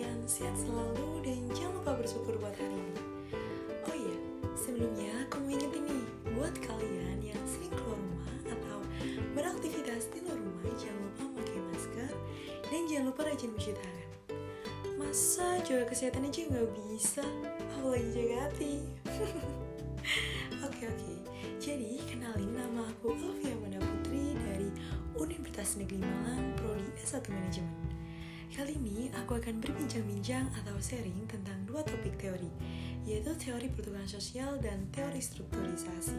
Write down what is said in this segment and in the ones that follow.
kalian sehat selalu dan jangan lupa bersyukur buat hari ini. Oh iya, sebelumnya aku mau ingetin nih, buat kalian yang sering keluar rumah atau beraktivitas di luar rumah, jangan lupa pakai masker dan jangan lupa rajin cuci tangan. Masa jaga kesehatan aja nggak bisa, apalagi jaga hati. Oke oke, jadi kenalin nama aku Alfia Manda Putri dari Universitas Negeri Malang, Prodi S1 Manajemen. Kali ini aku akan berbincang-bincang atau sharing tentang dua topik teori, yaitu teori pertukaran sosial dan teori strukturisasi.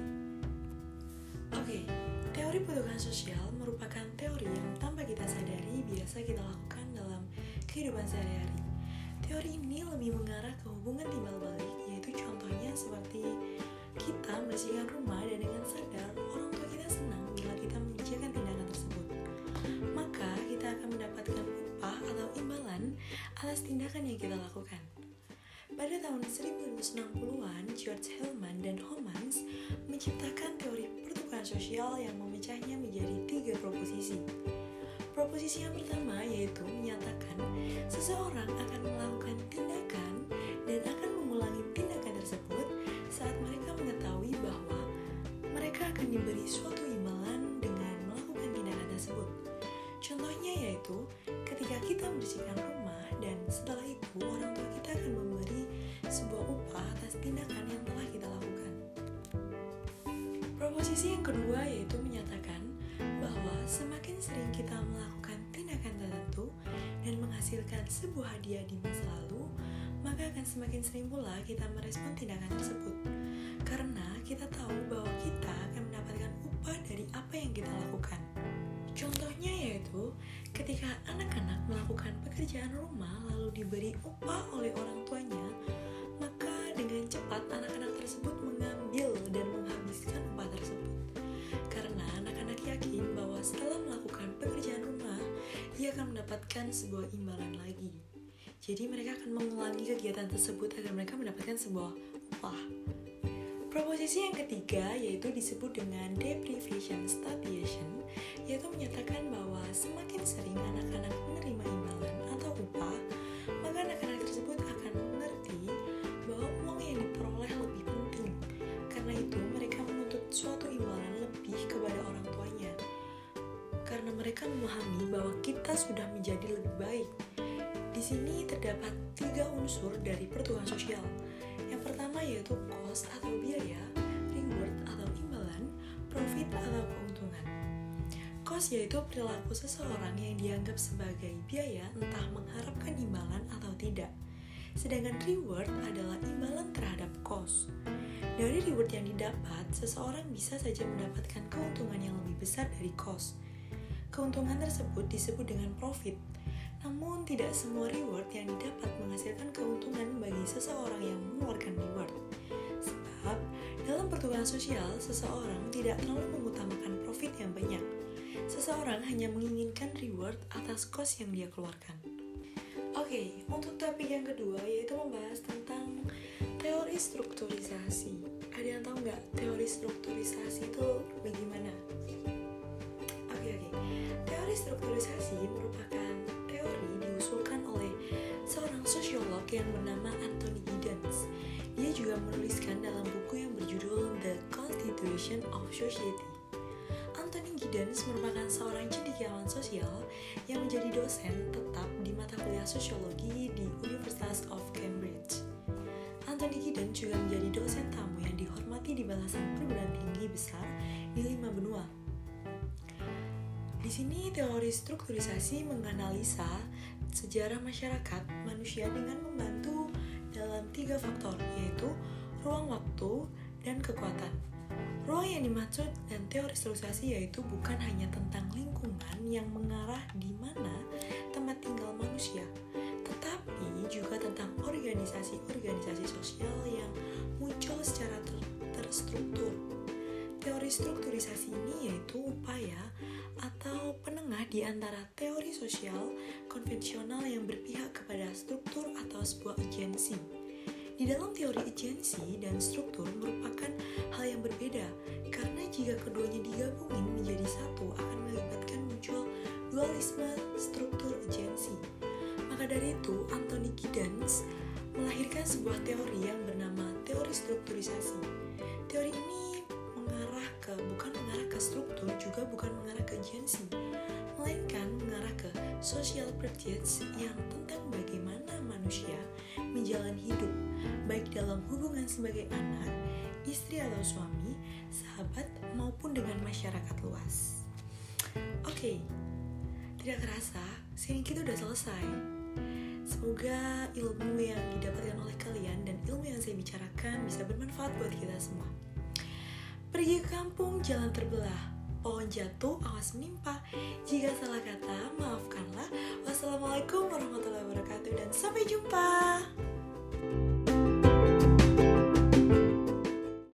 Oke, teori pertukaran sosial merupakan teori yang tanpa kita sadari biasa kita lakukan dalam kehidupan sehari-hari. Teori ini lebih mengarah ke hubungan timbal balik, yaitu contohnya seperti kita membersihkan rumah atas tindakan yang kita lakukan. Pada tahun 1960-an, George Hillman dan Homans menciptakan teori pertukaran sosial yang memecahnya menjadi tiga proposisi. Proposisi yang pertama yaitu menyatakan seseorang akan melakukan tindakan dan akan mengulangi tindakan tersebut saat mereka mengetahui bahwa mereka akan diberi suatu imbalan dengan melakukan tindakan tersebut. Contohnya yaitu ketika kita membersihkan rumah dan setelah itu orang tua kita akan memberi sebuah upah atas tindakan yang telah kita lakukan. Proposisi yang kedua yaitu menyatakan bahwa semakin sering kita melakukan tindakan tertentu dan menghasilkan sebuah hadiah di masa lalu, maka akan semakin sering pula kita merespon tindakan tersebut. Karena kita tahu bahwa kita akan mendapatkan upah dari apa yang kita lakukan. Contohnya yaitu ketika anak-anak melakukan pekerjaan rumah lalu diberi upah oleh orang tuanya, maka dengan cepat anak-anak tersebut mengambil dan menghabiskan upah tersebut. Karena anak-anak yakin bahwa setelah melakukan pekerjaan rumah, ia akan mendapatkan sebuah imbalan lagi. Jadi mereka akan mengulangi kegiatan tersebut agar mereka mendapatkan sebuah upah. Proposisi yang ketiga yaitu disebut dengan deprivation statiation, yaitu menyatakan bahwa semakin sering Karena mereka memahami bahwa kita sudah menjadi lebih baik. Di sini terdapat tiga unsur dari pertukaran sosial. Yang pertama yaitu cost atau biaya, reward atau imbalan, profit atau keuntungan. Cost yaitu perilaku seseorang yang dianggap sebagai biaya entah mengharapkan imbalan atau tidak. Sedangkan reward adalah imbalan terhadap cost. Dari reward yang didapat, seseorang bisa saja mendapatkan keuntungan yang lebih besar dari cost. Keuntungan tersebut disebut dengan profit. Namun tidak semua reward yang didapat menghasilkan keuntungan bagi seseorang yang mengeluarkan reward. Sebab dalam pertukaran sosial, seseorang tidak terlalu mengutamakan profit yang banyak. Seseorang hanya menginginkan reward atas cost yang dia keluarkan. Oke, untuk topik yang kedua yaitu membahas tentang teori strukturisasi. Ada yang tahu nggak teori strukturisasi itu bagaimana? Teori strukturisasi merupakan teori diusulkan oleh seorang sosiolog yang bernama Anthony Giddens. Dia juga menuliskan dalam buku yang berjudul The Constitution of Society. Anthony Giddens merupakan seorang cendekiawan sosial yang menjadi dosen tetap di mata kuliah sosiologi di Universitas of Cambridge. Anthony Giddens juga menjadi dosen tamu yang dihormati di balasan perguruan tinggi besar di lima benua. Sini teori strukturisasi menganalisa sejarah masyarakat manusia dengan membantu dalam tiga faktor yaitu ruang waktu dan kekuatan. Ruang yang dimaksud dan teori strukturisasi yaitu bukan hanya tentang lingkungan yang mengarah di mana tempat tinggal manusia, tetapi juga tentang organisasi-organisasi sosial yang muncul secara ter terstruktur. Teori strukturisasi ini yaitu upaya atau di antara teori sosial konvensional yang berpihak kepada struktur atau sebuah agensi. Di dalam teori agensi dan struktur merupakan hal yang berbeda karena jika keduanya digabungin menjadi satu akan mengakibatkan muncul dualisme struktur agensi. Maka dari itu, Anthony Giddens melahirkan sebuah teori yang bernama teori strukturisasi. Teori ini mengarah ke bukan mengarah ke struktur juga bukan mengarah ke agensi, melainkan mengarah ke social pursuits yang tentang bagaimana manusia menjalani hidup, baik dalam hubungan sebagai anak, istri atau suami, sahabat, maupun dengan masyarakat luas. Oke, okay, tidak kerasa, sharing kita udah selesai. Semoga ilmu yang didapatkan oleh kalian dan ilmu yang saya bicarakan bisa bermanfaat buat kita semua. Pergi ke kampung, jalan terbelah, pohon jatuh, awas menimpa. Jika salah kata, maafkanlah. Wassalamualaikum warahmatullahi wabarakatuh dan sampai jumpa.